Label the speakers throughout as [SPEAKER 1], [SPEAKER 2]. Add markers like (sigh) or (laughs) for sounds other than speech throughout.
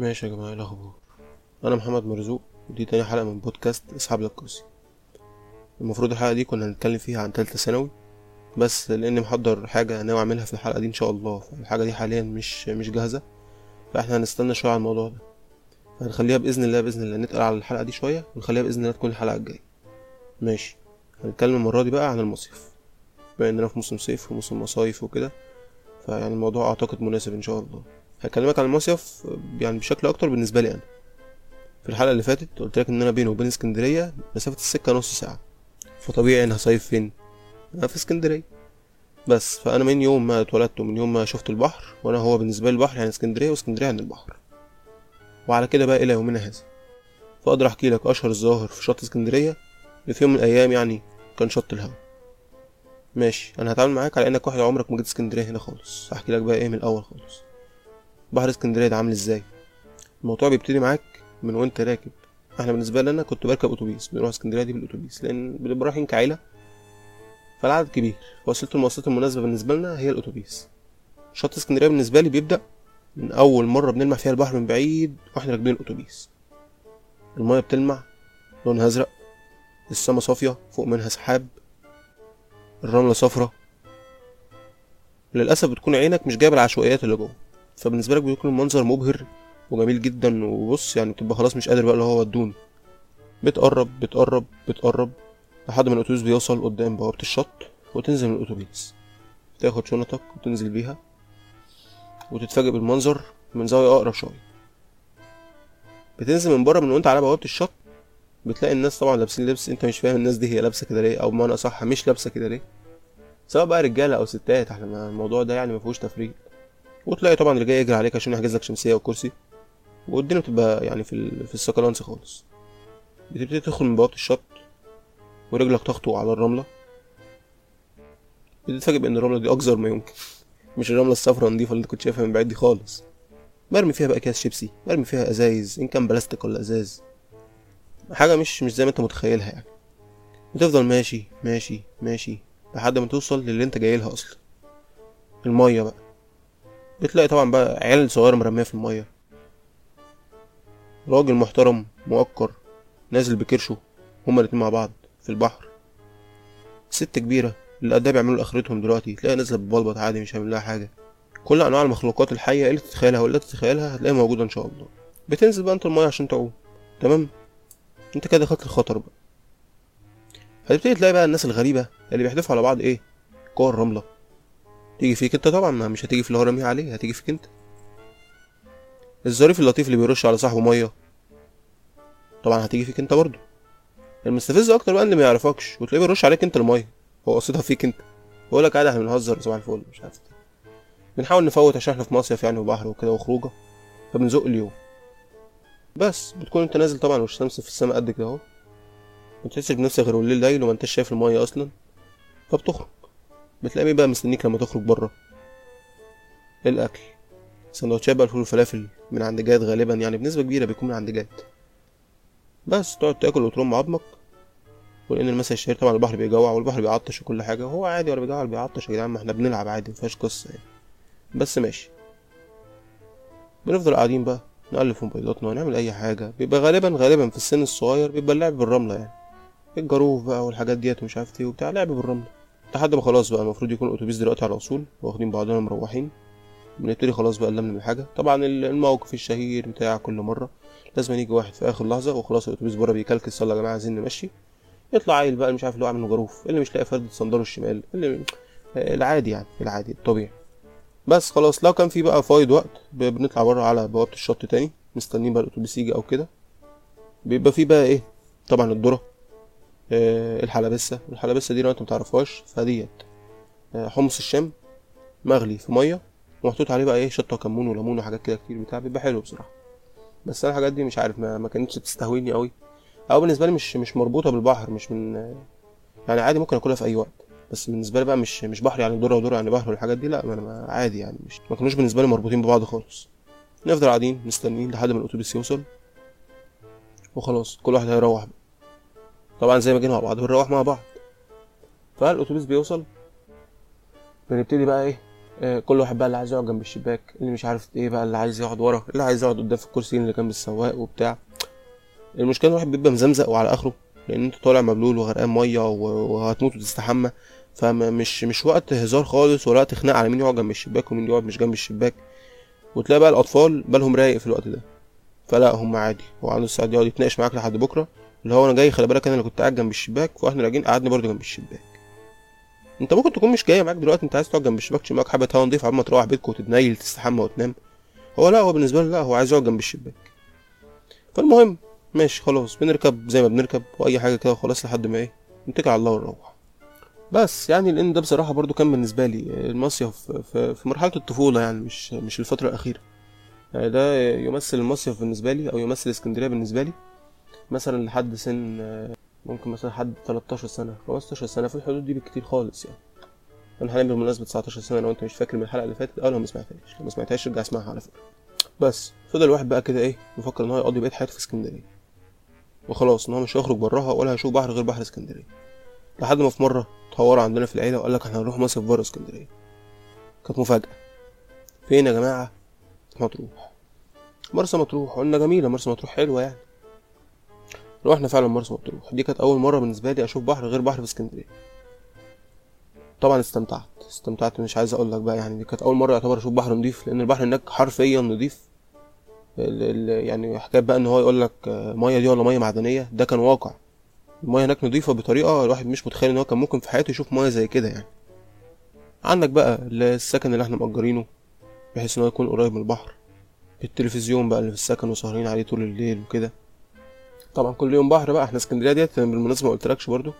[SPEAKER 1] ماشي يا جماعة إيه الأخبار؟ أنا محمد مرزوق ودي تاني حلقة من بودكاست أصحاب الكرسي المفروض الحلقة دي كنا هنتكلم فيها عن تالتة ثانوي بس لأني محضر حاجة ناوي أعملها في الحلقة دي إن شاء الله فالحاجة دي حاليا مش مش جاهزة فإحنا هنستنى شوية على الموضوع ده. هنخليها بإذن الله بإذن الله نتقل على الحلقة دي شوية ونخليها بإذن الله تكون الحلقة الجاية. ماشي هنتكلم المرة دي بقى عن المصيف. بما إننا في موسم صيف وموسم مصايف وكده فيعني الموضوع أعتقد مناسب إن شاء الله. هكلمك عن المصيف يعني بشكل أكتر بالنسبة لي أنا. في الحلقة اللي فاتت قلت لك إن أنا بيني وبين اسكندرية مسافة السكة نص ساعة. فطبيعي ان هصيف فين؟ أنا في اسكندرية. بس فأنا من يوم ما اتولدت ومن يوم ما شفت البحر وأنا هو بالنسبة لي البحر يعني اسكندرية واسكندرية يعني البحر. وعلى كده بقى إلى يومنا هذا. فأقدر أحكي لك أشهر الظواهر في شط اسكندرية اللي في يوم من الأيام يعني كان شط الهوا. ماشي أنا هتعامل معاك على إنك واحد عمرك ما جيت اسكندرية هنا خالص. هحكي لك بقى إيه من الأول خالص. بحر اسكندرية ده عامل إزاي؟ الموضوع بيبتدي معاك من وانت راكب. إحنا بالنسبة لنا كنت بركب أتوبيس بنروح اسكندرية دي بالأتوبيس لأن بنبقى رايحين كعيلة فالعدد كبير. وسيلة المواصلات المناسبة بالنسبة لنا هي الأتوبيس. شط اسكندرية بالنسبة لي بيبدأ من أول مرة بنلمع فيها البحر من بعيد وإحنا راكبين الأتوبيس. المايه بتلمع لونها أزرق السما صافية فوق منها سحاب الرملة صفرة. للأسف بتكون عينك مش جايبة العشوائيات اللي جوه. فبالنسبة لك بيكون المنظر مبهر وجميل جدا وبص يعني بتبقى خلاص مش قادر بقى اللي هو ودوني بتقرب بتقرب بتقرب لحد ما الأتوبيس بيوصل قدام بوابة الشط وتنزل من الأتوبيس. تاخد شنطك وتنزل بيها وتتفاجئ بالمنظر من زاوية أقرب شوية. بتنزل من بره من وأنت على بوابة الشط بتلاقي الناس طبعا لابسين لبس أنت مش فاهم الناس دي هي لابسة كده ليه أو بمعنى أصح مش لابسة كده ليه. سواء بقى رجالة أو ستات إحنا الموضوع ده يعني ما فيهوش تفريق. وتلاقي طبعا اللي جاي يجري عليك عشان يحجز لك شمسية وكرسي. والدنيا بتبقى يعني في. في السكالانس خالص. بتبتدي تدخل من بوابة الشط ورجلك تخطو على الرملة. بتتفاجئ بأن الرملة دي اقذر ما يمكن. مش الرملة الصفراء النضيفه اللي كنت شايفها من بعيد دي خالص. برمي فيها بقى اكياس شيبسي. برمي فيها أزايز إن كان بلاستيك ولا ازاز حاجة مش مش زي ما أنت متخيلها يعني. بتفضل ماشي ماشي ماشي لحد ما توصل للي أنت جاي لها أصلا. المية بقى. بتلاقي طبعا بقى عيال صغيرة مرمية في المية. راجل محترم موقر نازل بكرشه هما الاتنين مع بعض في البحر. ست كبيرة اللي قدها بيعملوا لآخرتهم دلوقتي تلاقيها نازلة ببلبط عادي مش هيعمل لها حاجة. كل أنواع المخلوقات الحية اللي تتخيلها واللي تتخيلها هتلاقيها موجودة إن شاء الله. بتنزل بقى أنت المية عشان تعوم. تمام؟ أنت كده دخلت الخطر بقى. هتبتدي تلاقي بقى الناس الغريبة اللي بيحدفوا على بعض إيه؟ كور رملة تيجي فيك انت طبعا ما مش هتيجي في اللي هو راميها عليه هتيجي فيك انت. الظريف اللطيف اللي بيرش على صاحبه مية طبعا هتيجي فيك انت برضه. المستفز أكتر بقى اللي ما يعرفكش وتلاقيه بيرش عليك أنت المية. هو قصدها فيك أنت. بقول لك عادي إحنا بنهزر صباح الفل مش عارف. بنحاول نفوت عشان إحنا في مصيف يعني وبحر وكده وخروجة فبنزق اليوم. بس بتكون أنت نازل طبعا والشمس في السماء قد كده أهو. ما تحسش بنفسك غير الليل ليل وما أنتش شايف المية أصلا فبتخرج. بتلاقي مين بقى مستنيك لما تخرج بره. الأكل؟ سندوتشات بقى الفول والفلافل من عند جاد غالبا يعني بنسبة كبيرة بيكون من عند جاد. بس تقعد تاكل وترم عظمك ولأن المسا الشهير طبعا البحر بيجوع والبحر بيعطش وكل حاجة. هو عادي ولا بيجوع ولا بيعطش يا جدعان ما إحنا بنلعب عادي مفيهاش قصة يعني. بس ماشي. بنفضل قاعدين بقى نقلب في موبايلاتنا ونعمل أي حاجة. بيبقى غالبا غالبا في السن الصغير بيبقى اللعب بالرملة يعني. الجاروف بقى والحاجات ديت ومش عارف إيه وبتاع لعب بالرملة. لحد ما خلاص بقى المفروض يكون الاتوبيس دلوقتي على اصول واخدين بعضنا مروحين بنبتدي خلاص بقى نلملم الحاجة. طبعا الموقف الشهير بتاع كل مرة لازم يجي واحد في آخر لحظة وخلاص الاتوبيس بره بيكلكس يلا يا جماعة عايزين نمشي. يطلع عيل بقى مش عارف اللي هو عامل جاروف اللي مش لاقي فرد صندله الشمال اللي العادي يعني العادي الطبيعي. بس خلاص لو كان في بقى فايض وقت بنطلع بره على بوابة الشط تاني مستنيين بقى الأتوبيس يجي أو كده. بيبقى في بقى إيه؟ طبعا الذره الحلبسة. الحلبسة دي لو انت متعرفهاش فديت حمص الشام مغلي في مية ومحطوط عليه بقى إيه شطة وكمون وليمون وحاجات كده كتير بتاع بيبقى حلو بصراحة. بس أنا الحاجات دي مش عارف ما, ما كانتش بتستهويني قوي أو بالنسبة لي مش مش مربوطة بالبحر مش من يعني عادي ممكن أكلها في أي وقت. بس بالنسبة لي بقى مش مش بحر يعني ذرة وذرة يعني بحر والحاجات دي لا ما أنا عادي يعني مش ما كانوش بالنسبة لي مربوطين ببعض خالص. نفضل قاعدين مستنيين لحد ما الأتوبيس يوصل وخلاص كل واحد هيروح بقى طبعا زي ما جينا مع بعض بنروح مع بعض. فالاتوبيس بيوصل. بنبتدي بقى إيه؟ آه، كل واحد بقى اللي عايز يقعد جنب الشباك اللي مش عارف إيه بقى اللي عايز يقعد ورا اللي عايز يقعد قدام في الكرسيين اللي جنب السواق وبتاع. المشكلة الواحد بيبقى مزمزق وعلى آخره لأن أنت طالع مبلول وغرقان مية وهتموت وتستحمى. فمش مش وقت هزار خالص ولا وقت خناق على مين يقعد جنب الشباك ومين يقعد مش جنب الشباك. وتلاقي بقى الأطفال بالهم رايق في الوقت ده. فلا هم عادي هو عنده الساعة دي يقعد يتناقش معاك لحد بكرة. اللي هو أنا جاي خلي بالك أنا اللي كنت قاعد جنب الشباك وإحنا راجعين قعدني برضه جنب الشباك. أنت ممكن تكون مش جاي معاك دلوقتي أنت عايز تقعد جنب الشباك تشم معاك حبة هوا نضيف ما تروح بيتك وتتنيل تستحمى وتنام. هو لا هو بالنسبة له لا هو عايز يقعد جنب الشباك. فالمهم ماشي خلاص بنركب زي ما بنركب وأي حاجة كده وخلاص لحد ما إيه نتكل على الله ونروح. بس يعني لأن ده بصراحة برضو كان بالنسبة لي المصيف في مرحلة الطفولة يعني مش مش الفترة الأخيرة. يعني ده يمثل المصيف بالنسبة لي أو يمثل اسكندرية بالنسبة لي. مثلا لحد سن ممكن مثلا لحد 13 سنة 15 سنة في الحدود دي بالكتير خالص يعني. أنا حاليا بالمناسبه 19 سنة لو أنت مش فاكر من الحلقة اللي فاتت آه ما سمعتهاش. لو ما سمعتهاش رجع اسمعها على فكرة. بس فضل الواحد بقى كده إيه مفكر إن هو يقضي بقية حياته في اسكندرية. وخلاص إن هو مش هيخرج براها ولا هيشوف بحر غير بحر اسكندرية. لحد ما في مرة اتهوروا عندنا في العيلة وقال لك إحنا هنروح مصيف بره اسكندرية. كانت مفاجأة. فين يا جماعة؟ مطروح. مرسى مطروح. قلنا جميلة مرسى مطروح حلوة يعني. رحنا فعلا مرسى مطروح. دي كانت أول مرة بالنسبة لي أشوف بحر غير بحر في اسكندرية. طبعا استمتعت. استمتعت مش عايز أقول لك بقى يعني دي كانت أول مرة يعتبر أشوف بحر نضيف لأن البحر هناك حرفيا نضيف. يعني حكاية بقى إن هو يقول لك مية دي ولا مية معدنية ده كان واقع. المية هناك نضيفة بطريقة الواحد مش متخيل إن هو كان ممكن في حياته يشوف مية زي كده يعني. عندك بقى السكن اللي إحنا مأجرينه بحيث إن هو يكون قريب من البحر. التلفزيون بقى اللي في السكن وسهرين عليه طول الليل وكده. طبعا كل يوم بحر بقى. إحنا اسكندرية ديت بالمناسبة ما قلتلكش برضو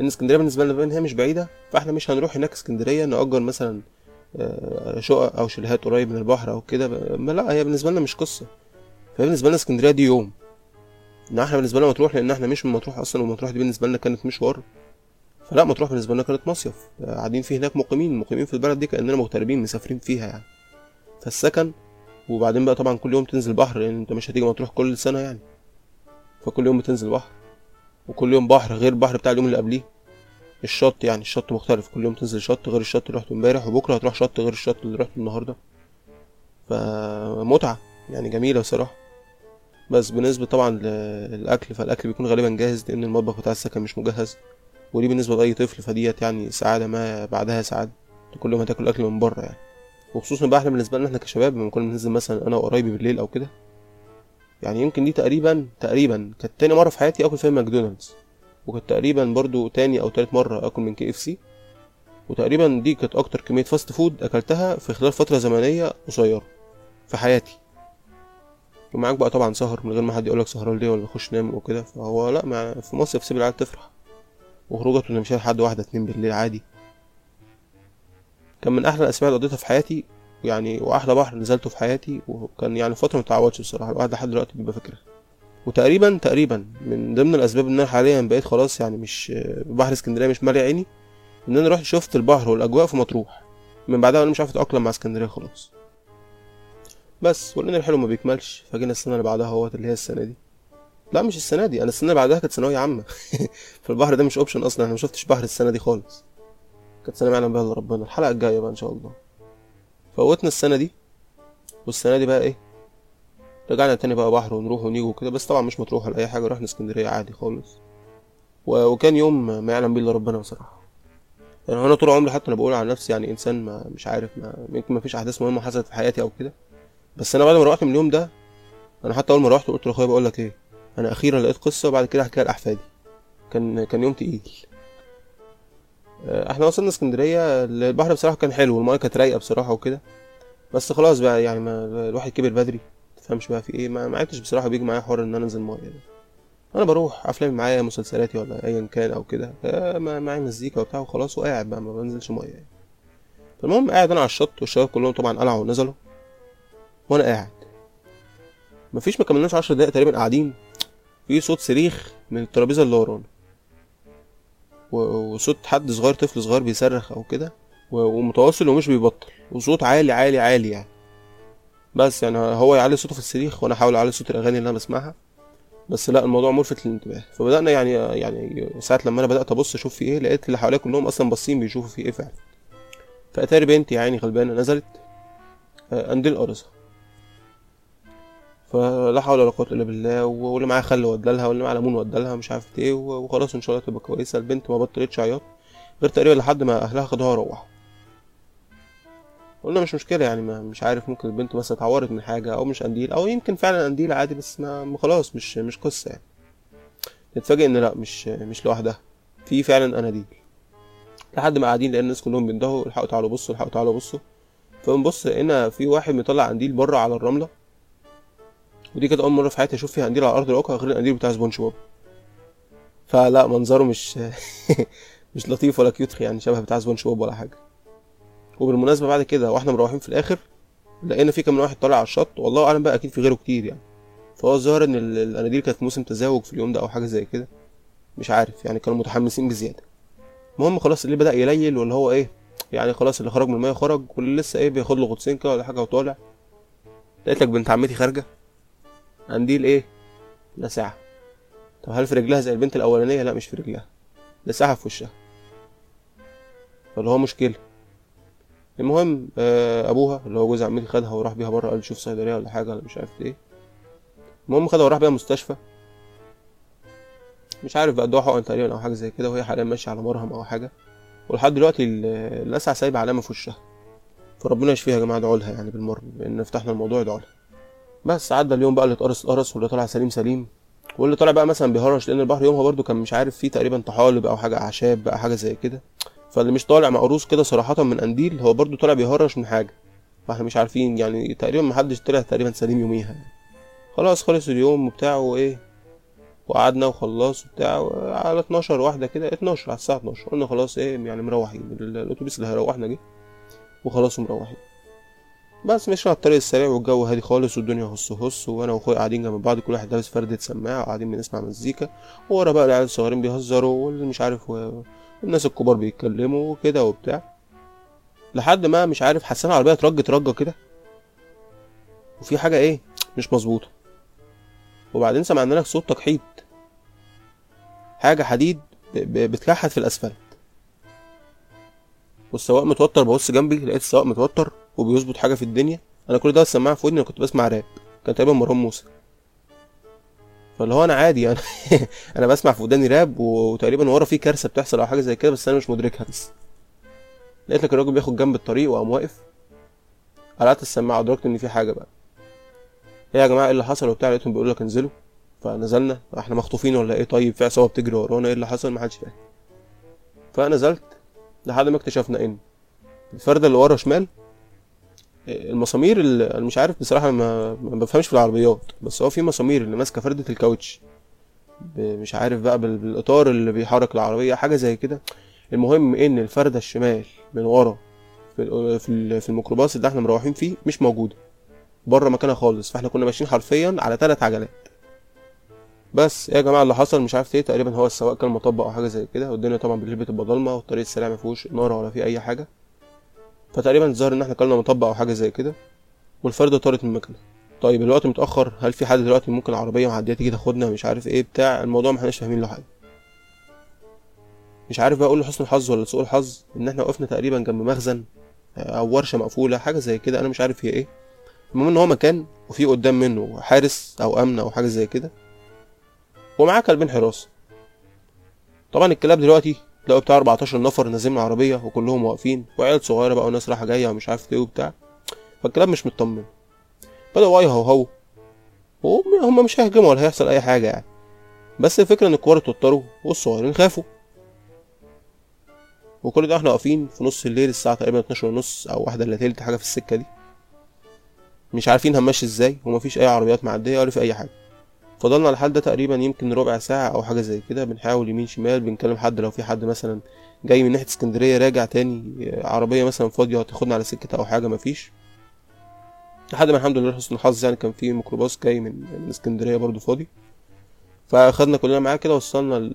[SPEAKER 1] إن اسكندرية بالنسبة لنا هي مش بعيدة فإحنا مش هنروح هناك اسكندرية نأجر مثلا آه، شقق أو شاليهات قريب من البحر أو كده. ما لا هي بالنسبة لنا مش قصة. فهي بالنسبة لنا اسكندرية دي يوم. ان إحنا بالنسبة لنا مطروح لأن إحنا مش من مطروح أصلا ومطروح دي بالنسبة لنا كانت مشوار. فلا مطروح بالنسبة لنا كانت مصيف. آه، قاعدين فيه هناك مقيمين مقيمين في البلد دي كأننا مغتربين مسافرين فيها يعني. فالسكن وبعدين بقى طبعا كل يوم تنزل بحر لأن أنت مش هتيجي مطروح كل سنة يعني. فكل يوم بتنزل بحر وكل يوم بحر غير البحر بتاع اليوم اللي قبليه. الشط يعني الشط مختلف كل يوم تنزل شط غير الشط اللي رحته امبارح وبكرة هتروح شط غير الشط اللي رحته النهارده. فمتعة يعني جميلة بصراحة. بس بالنسبة طبعا للأكل فالأكل بيكون غالبا جاهز لأن المطبخ بتاع السكن مش مجهز. ودي بالنسبة لأي طفل فديت يعني سعادة ما بعدها سعادة. كل يوم هتاكل أكل من بره يعني. وخصوصا بقى إحنا بالنسبة لنا إحنا كشباب لما كنا بننزل مثلا أنا وقرايبي بالليل أو كده يعني يمكن دي تقريبا تقريبا كانت تاني مرة في حياتي آكل فيها ماكدونالدز. وكانت تقريبا برضو تاني أو تالت مرة آكل من KFC. وتقريبا دي كانت أكتر كمية fast food أكلتها في خلال فترة زمنية قصيرة في حياتي. ومعاك بقى طبعا سهر من غير ما حد يقولك سهران ليه ولا خش نام وكده. فهو لا مع في مصيف سيب العيال تفرح. وخروجات ونمشي لحد واحدة اتنين بالليل عادي. كان من أحلى الاسابيع اللي قضيتها في حياتي يعني واحلى بحر نزلته في حياتي وكان يعني فترة متعوضش بصراحه الواحد لحد دلوقتي بيبقى فاكرها. وتقريبا تقريبا من ضمن الأسباب إن أنا حاليا بقيت خلاص يعني مش بحر اسكندرية مش مالي عيني إن أنا رحت شفت البحر والأجواء في مطروح. من بعدها أنا مش عارف أتأقلم مع اسكندرية خلاص. بس ولان الحلو ما بيكملش فجينا السنة اللي بعدها أهوت اللي هي السنة دي. لا مش السنة دي أنا السنة اللي بعدها كانت ثانوية عامة. (laughs) فالبحر ده مش اوبشن أصلا أنا ما شفتش بحر السنة دي خالص. كانت سنه ما يعلم بها إلا ربنا الحلقة الجاية بقى إن شاء الله. فوتنا السنة دي. والسنة دي بقى إيه؟ رجعنا تاني بقى بحر ونروح ونيجي وكده. بس طبعا مش مطروح ولا أي حاجة رحنا اسكندرية عادي خالص. وكان يوم ما يعلم بيه إلا ربنا بصراحة. يعني أنا طول عمري حتى أنا بقول على نفسي يعني إنسان ما مش عارف ما يمكن ما فيش أحداث مهمة حصلت في حياتي أو كده. بس أنا بعد ما روحت من اليوم ده أنا حتى أول ما روحت قلت لأخويا بقول لك إيه؟ أنا أخيرا لقيت قصة وبعد كده أحكيها لأحفادي. كان كان يوم تقيل. إحنا وصلنا اسكندرية البحر بصراحة كان حلو والميه كانت رايقة بصراحة وكده. بس خلاص بقى يعني ما الواحد كبر بدري تفهمش بقى في إيه. ما ما عدتش بصراحة بيجي معايا حوار إن أنا أنزل ميه ده. أنا بروح افلامي معايا مسلسلاتي ولا ايا كان أو كده. معايا مزيكا وبتاع وخلاص وقاعد بقى ما بنزلش ميه يعني. فالمهم قاعد أنا على الشط والشباب كلهم طبعا قلعوا ونزلوا وأنا قاعد. مفيش ما كملناش عشر دقايق تقريبا قاعدين. في صوت صريخ من الترابيزة اللي ورانا. وصوت حد صغير طفل صغير بيصرخ أو كده ومتواصل ومش بيبطل وصوت عالي عالي عالي يعني. بس يعني هو يعلي صوته في الصريخ وأنا أحاول أعلي صوت الأغاني اللي أنا بسمعها. بس لا الموضوع ملفت للانتباه. فبدأنا يعني يعني ساعة لما أنا بدأت أبص أشوف في إيه لقيت اللي حواليا كلهم أصلا باصين بيشوفوا في إيه فعلا. فأتاري بنتي يعني غلبانة نزلت آه، قنديل قرصها فلا حول ولا قوة إلا بالله واللي معاه خل ودالها واللي معاه ليمون ودالها مش عارف إيه وخلاص إن شاء الله تبقى كويسة. البنت ما بطلتش عياط غير تقريبا لحد ما أهلها خدوها وروحوا. قلنا مش مشكلة يعني ما مش عارف ممكن البنت مثلا اتعورت من حاجة أو مش قنديل أو يمكن فعلا قنديل عادي بس ما خلاص مش مش قصة يعني. نتفاجئ إن لا مش مش لوحدها. في فعلا أناديل. لحد ما قاعدين لأن الناس كلهم بيندهوا الحقوا تعالوا بصوا الحقوا تعالوا بصوا. فبنبص لقينا في واحد مطلع قنديل بره على الرملة. ودي كانت أول مرة في حياتي أشوف فيها قنديل على أرض الواقع غير القنديل بتاع سبونج بوب. فلا منظره مش (laughs) مش لطيف ولا cute يعني شبه بتاع سبونج بوب ولا حاجة. وبالمناسبة بعد كده وإحنا مروحين في الآخر لقينا في كام واحد طالع على الشط والله أعلم بقى أكيد في غيره كتير يعني. فهو الظاهر إن الاناديل كانت في موسم تزاوج في اليوم ده أو حاجة زي كده. مش عارف يعني كانوا متحمسين بزيادة. المهم خلاص اللي بدأ يليل واللي هو إيه يعني خلاص اللي خرج من المية خرج واللي لسه إيه بياخد له غطسين كده ولا حاجة وطالع. لقيت لك بنت عمتي خارجة. قنديل إيه لسعة طب هل في رجلها زي البنت الأولانية؟ لا مش في رجلها. لسعة في وشها. فاللي هو مشكلة. المهم آه، أبوها اللي هو جوز عمتي خدها وراح بيها بره قال شوف صيدلية ولا حاجة ولا مش عارف إيه. المهم خدها وراح بيها مستشفى. مش عارف بقى ادوها حقن تقريبا أو حاجة زي كده وهي حاليا ماشية على مرهم أو حاجة. ولحد دلوقتي اللسعه سايبة علامة في وشها. فربنا يشفيها يا جماعة ادعوا لها يعني بالمر لأن فتحنا الموضوع ادعوا لها. بس عدى اليوم بقى اللي اتقرص اتقرص واللي طلع سليم سليم. واللي طلع بقى مثلا بيهرش لأن البحر يومها برده كان مش عارف فيه تقريبا طحالب أو حاجة أعشاب بقى حاجة زي كده. فاللي مش طالع مقروص كده صراحة من قنديل هو برده طالع بيهرش من حاجة. فاحنا مش عارفين يعني تقريبا محدش طلع تقريبا سليم يوميها. يعني. خلاص خلص اليوم وبتاع وإيه وقعدنا وخلص وبتاع على 12 واحدة كده 12 على الساعة 12 قلنا خلاص إيه يعني مروحين. الأتوبيس اللي هيروحنا جه وخلاص مروحين بس مشينا على الطريق السريع والجو هادي خالص والدنيا هص هص وأنا وأخويا قاعدين جنب بعض كل واحد لابس فردة سماعة وقاعدين بنسمع مزيكا ورا بقى العيال الصغيرين بيهزروا واللي مش عارف والناس الكبار بيتكلموا وكده وبتاع. لحد ما مش عارف حسينا العربية ترج رجة كده. وفي حاجة إيه؟ مش مظبوطة. وبعدين سمعنا لك صوت تكحيط حاجة حديد بتكحت في الأسفلت. والسواق متوتر ببص جنبي لقيت السواق متوتر. وبيظبط حاجة في الدنيا. أنا كل ده السماعة في ودني أنا كنت بسمع راب. كان تقريبا مروان موسى. فاللي هو أنا عادي يعني. (laughs) أنا بسمع في وداني راب وتقريبا ورا في كارثة بتحصل أو حاجة زي كده بس أنا مش مدركها. لقيت لك الراجل بياخد جنب الطريق وقام واقف. قلعت السماعة أدركت إن في حاجة بقى. إيه يا جماعة إيه اللي حصل وبتاع؟ لقيتهم بيقول لك انزلوا. فنزلنا. إحنا مخطوفين ولا إيه؟ طيب في عصابة بتجري ورانا إيه اللي حصل؟ ما حدش فاهم. فنزلت لحد ما اكتشفنا إن الفردة اللي ورا شمال المسامير اللي مش عارف بصراحة ما, ما بفهمش في العربيات بس هو في مسامير اللي ماسكة فردة الكاوتش. مش عارف بقى بالإطار اللي بيحرك العربية حاجة زي كده. المهم إن الفردة الشمال من ورا في في الميكروباص اللي إحنا مروحين فيه مش موجودة. بره مكانها خالص. فإحنا كنا ماشيين حرفيا على ثلاث عجلات. بس يا جماعة اللي حصل مش عارف إيه تقريبا هو السواق كان مطبق أو حاجة زي كده والدنيا طبعا بالليل بتبقى ضلمه والطريق السريع ما فيهوش إنارة ولا فيه أي حاجة. فتقريبا الظاهر إن إحنا كلنا مطبق أو حاجة زي كده والفرده طارت من مكانها طيب الوقت متأخر هل في حد دلوقتي ممكن عربية معدية تيجي تاخدنا؟ مش عارف إيه بتاع الموضوع ما إحناش فاهمين له حاجة. مش عارف بقى أقول له حسن الحظ ولا سوء الحظ إن إحنا وقفنا تقريبا جنب مخزن أو ورشة مقفولة حاجة زي كده أنا مش عارف هي إيه. المهم إن هو مكان وفي قدام منه حارس أو أمن أو حاجة زي كده. ومعاه كلبين حراسه طبعا الكلاب دلوقتي لقوا بتاع 14 نفر نازلين من العربية وكلهم واقفين. وعيال صغيرة بقى وناس رايحة جاية ومش عارف إيه وبتاع. فالكلاب مش مطمن بدأوا يهوهوا هم مش هيهجموا ولا هيحصل أي حاجة يعني. بس الفكرة إن الكبار اتوتروا والصغيرين خافوا. وكل ده إحنا واقفين في نص الليل الساعة تقريبا 12 ونص أو واحدة إلا تلت حاجة في السكة دي. مش عارفين هنمشي إزاي ومفيش أي عربيات معدية ولا في أي حاجة. فضلنا الحال ده تقريبا يمكن ربع ساعة أو حاجة زي كده بنحاول يمين شمال بنكلم حد لو في حد مثلا جاي من ناحية اسكندرية راجع تاني عربية مثلا فاضية هتاخدنا على سكة أو حاجة مفيش. لحد ما الحمد لله لحسن الحظ يعني كان في ميكروباص جاي من اسكندرية برضو فاضي. فأخدنا كلنا معاه كده وصلنا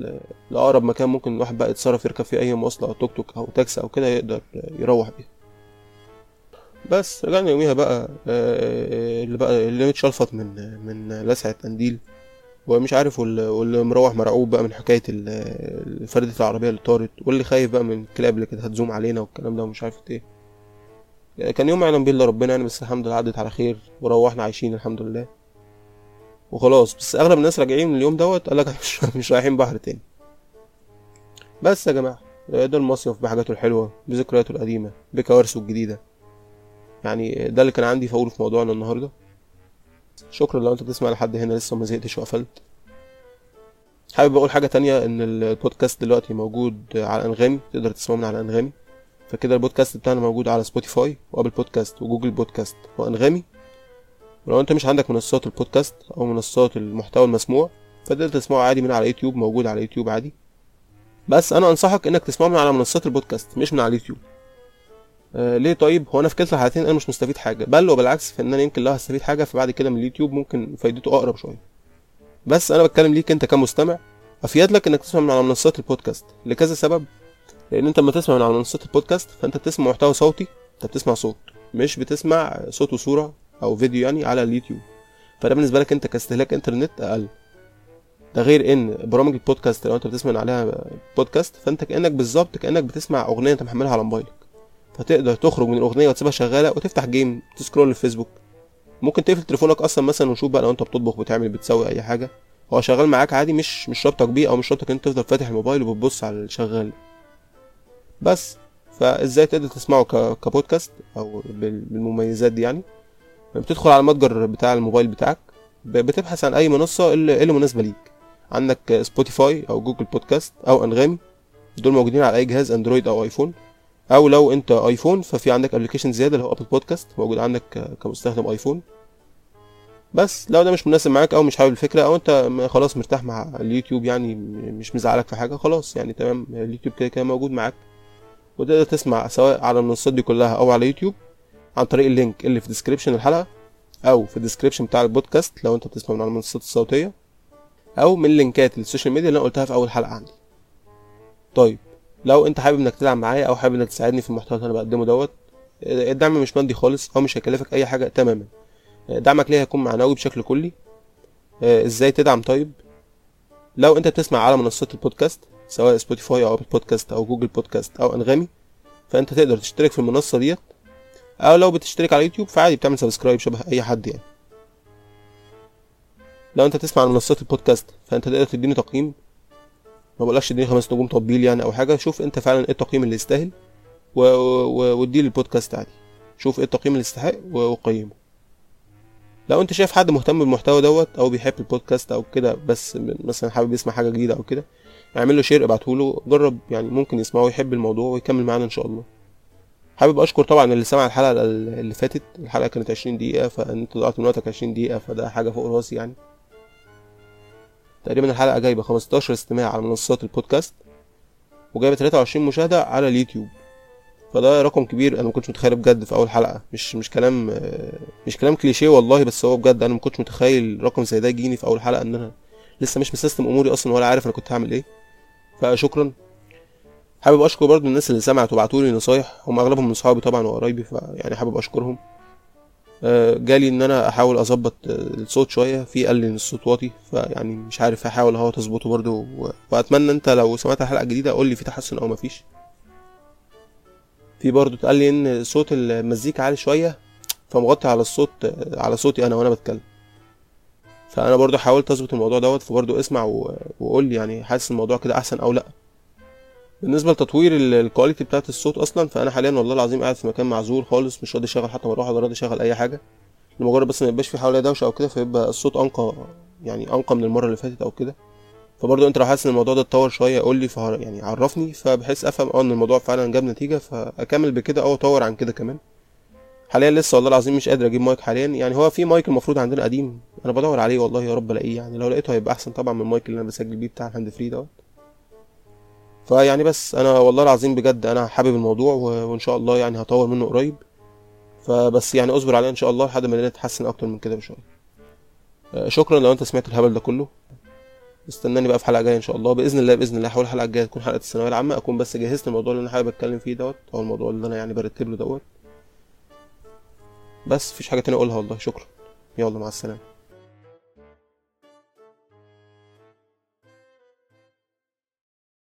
[SPEAKER 1] لأقرب مكان ممكن الواحد بقى يتصرف يركب فيه أي مواصلة أو توك توك أو تاكسي أو كده يقدر يروح بيها. بس رجعنا يوميها بقى اللي بقى اللي متشلفط من من لسعة قنديل. ومش عارف واللي مروح مرعوب بقى من حكاية فردة العربية اللي طارت واللي خايف بقى من الكلاب اللي كانت هتزوم علينا والكلام ده ومش عارف إيه. كان يوم يعلم بيه إلا ربنا يعني بس الحمد لله عدت على خير وروحنا عايشين الحمد لله. وخلاص بس أغلب الناس راجعين من اليوم دوت قال لك (laughs) مش, مش رايحين بحر تاني. بس يا جماعة ده المصيف بحاجاته الحلوة بذكرياته القديمة بكوارثه الجديدة. يعني ده اللي كان عندي فاقوله في موضوعنا النهارده. شكرا لو انت بتسمع لحد هنا لسه ما زهقتش وقفلت. حابب أقول حاجة تانية؟ إن البودكاست دلوقتي موجود على انغامي تقدر تسمعه من على انغامي فكده البودكاست بتاعنا موجود على Spotify و Apple Podcast و Google Podcast وأنغامي. ولو أنت مش عندك منصات البودكاست أو منصات المحتوى المسموع فتقدر تسمعه عادي من على يوتيوب موجود على يوتيوب عادي. بس أنا أنصحك إنك تسمعه من على منصات البودكاست مش من على اليوتيوب. آه ليه طيب؟ هو أنا في كلتا الحالتين أنا مش مستفيد حاجة بل وبالعكس فان أنا يمكن لو هستفيد حاجة فبعد كده من اليوتيوب ممكن فايدته أقرب شوية. بس أنا بتكلم ليك أنت كمستمع أفيد لك إنك تسمع من على منصات البودكاست لكذا سبب لأن أنت لما تسمع من على منصات البودكاست فأنت بتسمع محتوى صوتي أنت بتسمع صوت مش بتسمع صوت وصورة أو فيديو يعني على اليوتيوب. فده بالنسبة لك أنت كاستهلاك إنترنت أقل. ده غير إن برامج البودكاست لو أنت بتسمع عليها بودكاست فأنت كأنك بالظبط كأنك بتسمع أغنية أنت محملها على موبايلك. فتقدر تخرج من الأغنية وتسيبها شغالة وتفتح game تسكرول الفيسبوك. ممكن تقفل تليفونك أصلا مثلا وشوف بقى لو أنت بتطبخ بتعمل بتسوي أي حاجة. هو شغال معاك عادي مش مش رابطك بيه أو مش رابطك أنت تفضل فاتح الموبايل وبتبص على الشغال. بس. فإزاي تقدر تسمعه كبودكاست أو بالمميزات دي يعني؟ بتدخل على المتجر بتاع الموبايل بتاعك. بتبحث عن أي منصة اللي, اللي مناسبة ليك. عندك Spotify أو Google Podcast أو انغامي دول موجودين على أي جهاز اندرويد أو ايفون أو لو أنت آيفون ففي عندك application زيادة اللي هو Apple Podcast موجود عندك كمستخدم آيفون. بس لو ده مش مناسب معاك أو مش حابب الفكرة أو أنت خلاص مرتاح مع اليوتيوب يعني مش مزعلك في حاجة خلاص يعني تمام اليوتيوب كده كده موجود معاك. وتقدر تسمع سواء على المنصات دي كلها أو على يوتيوب عن طريق ال link اللي في description الحلقة أو في ال description بتاع البودكاست لو أنت بتسمع من على المنصات الصوتية أو من لينكات ال social media اللي أنا قلتها في أول حلقة عندي. طيب لو انت حابب انك تدعم معايا أو حابب انك تساعدني في المحتوى اللي أنا بقدمه دوت الدعم مش مادي خالص أو مش هيكلفك اي حاجة تماما. دعمك ليه هيكون معنوي بشكل كلي. إزاي تدعم؟ طيب لو انت بتسمع على منصات البودكاست سواء Spotify أو بودكاست أو Google Podcast أو أنغامي فأنت تقدر تشترك في المنصة ديت. أو لو بتشترك على يوتيوب فعادي بتعمل subscribe شبه أي حد يعني. لو انت تسمع على منصات البودكاست فأنت تقدر تديني تقييم. ما بقولكش اديني خمس نجوم تطبيل يعني أو حاجة. شوف أنت فعلا إيه التقييم اللي يستاهل. واديه للبودكاست عادي. شوف إيه التقييم اللي يستحق وقيمه. لو أنت شايف حد مهتم بالمحتوى دوت أو بيحب البودكاست أو كده بس مثلا حابب يسمع حاجة جديدة أو كده اعمل له share ابعته له جرب يعني ممكن يسمعه ويحب الموضوع ويكمل معانا إن شاء الله. حابب أشكر طبعا اللي سمع الحلقة اللي فاتت. الحلقة كانت 20 دقيقة فأنت ضيعت من وقتك 20 دقيقة فده حاجة فوق راسي يعني. تقريبا الحلقة جايبة 15 استماع على منصات البودكاست وجايبة 23 مشاهدة على اليوتيوب. فده رقم كبير أنا ما كنتش متخيله بجد في أول حلقة. مش مش كلام مش كلام كليشيه والله بس هو بجد أنا ما كنتش متخيل رقم زي ده يجيني في أول حلقة إن أنا لسه مش مسيستم أموري أصلا ولا عارف أنا كنت هعمل إيه. فشكرا. حابب أشكر برضو الناس اللي سمعت وبعتوا لي نصايح هم أغلبهم من صحابي طبعا وقرايبي فيعني حابب أشكرهم. جالي إن أنا أحاول أظبط الصوت شوية. في قال لي إن الصوت واطي فيعني مش عارف هحاول أهو تظبطه برضو وأتمنى أنت لو سمعت الحلقة الجديده قول لي في تحسن أو مفيش. في برضو اتقال لي إن صوت المزيكا عالي شوية فمغطي على الصوت على صوتي أنا وأنا بتكلم. فأنا برضو حاولت أظبط الموضوع دوت فبرضو اسمع وقول لي يعني حاسس الموضوع كده أحسن أو لأ. بالنسبة لتطوير الكواليتي بتاعت الصوت أصلا فأنا حاليا والله العظيم قاعد في مكان معزول خالص مش راضي اشغل حتى مروحة ولا راضي اشغل أي حاجة. لمجرد بس ما يبقاش في حواليا دوشة أو كده فيبقى الصوت أنقى يعني أنقى من المرة اللي فاتت أو كده. فبرضه أنت لو حاسس إن الموضوع ده اتطور شوية قول لي يعني عرفني. فبحيث أفهم آه إن الموضوع فعلا جاب نتيجة فأكمل بكده أو أطور عن كده كمان. حاليا لسه والله العظيم مش قادر أجيب مايك حاليا. يعني هو في مايك المفروض عندنا قديم أنا بدور عليه والله يا رب ألاقيه. يعني لو لقيته هيبقى أحسن طبعا من المايك اللي أنا بسجل بيه بتاع ال hands-free دوت. فيعني بس أنا والله العظيم بجد أنا حابب الموضوع وإن شاء الله يعني هطور منه قريب. فبس يعني اصبر عليه إن شاء الله لحد ما الدنيا تتحسن أكتر من كده بشوية. شكرا لو أنت سمعت الهبل ده كله. استناني بقى في حلقة جاية إن شاء الله. بإذن الله بإذن الله هحاول الحلقة الجايه تكون حلقة الثانوية العامة. أكون بس جهزت الموضوع اللي أنا حابب أتكلم فيه دوت أو الموضوع اللي أنا يعني برتب له دوت. بس مفيش حاجة تانية أقولها والله. شكرا. يلا مع السلامة.